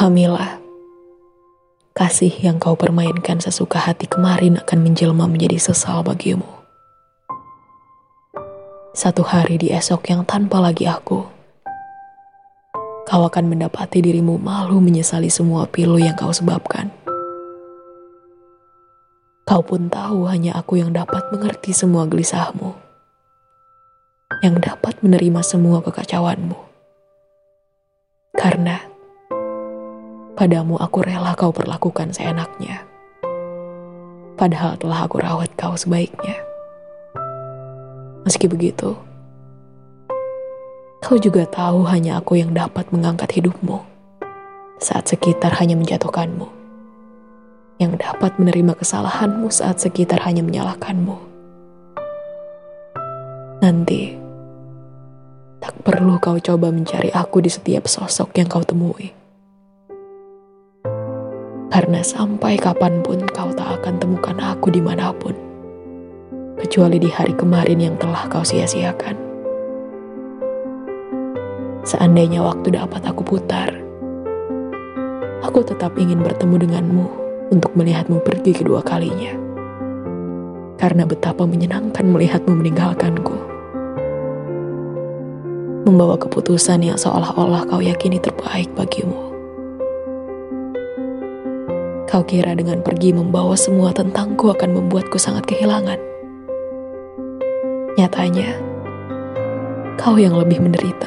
Pahamilah, kasih yang kau permainkan sesuka hati kemarin akan menjelma menjadi sesal bagimu. Satu hari di esok yang tanpa lagi aku, kau akan mendapati dirimu malu menyesali semua pilu yang kau sebabkan. Kau pun tahu hanya aku yang dapat mengerti semua gelisahmu, yang dapat menerima semua kekacauanmu. Karena Padamu aku rela kau perlakukan seenaknya. Padahal telah aku rawat kau sebaiknya. Meski begitu, kau juga tahu hanya aku yang dapat mengangkat hidupmu saat sekitar hanya menjatuhkanmu. Yang dapat menerima kesalahanmu saat sekitar hanya menyalahkanmu. Nanti, tak perlu kau coba mencari aku di setiap sosok yang kau temui karena sampai kapan pun kau tak akan temukan aku di mana pun. Kecuali di hari kemarin yang telah kau sia-siakan. Seandainya waktu dapat aku putar, aku tetap ingin bertemu denganmu untuk melihatmu pergi kedua kalinya. Karena betapa menyenangkan melihatmu meninggalkanku. Membawa keputusan yang seolah-olah kau yakini terbaik bagimu. Kau kira dengan pergi membawa semua tentangku akan membuatku sangat kehilangan. Nyatanya, kau yang lebih menderita.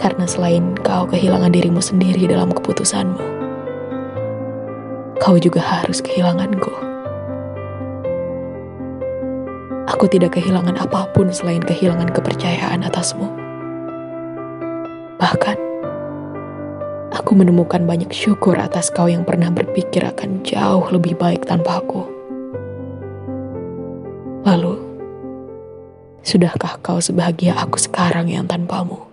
Karena selain kau kehilangan dirimu sendiri dalam keputusanmu, kau juga harus kehilanganku. Aku tidak kehilangan apa pun selain kehilangan kepercayaan atasmu. Bahkan, Aku menemukan banyak syukur atas kau yang pernah berpikir akan jauh lebih baik tanpa aku. Lalu, sudahkah kau sebahagia aku sekarang yang tanpamu?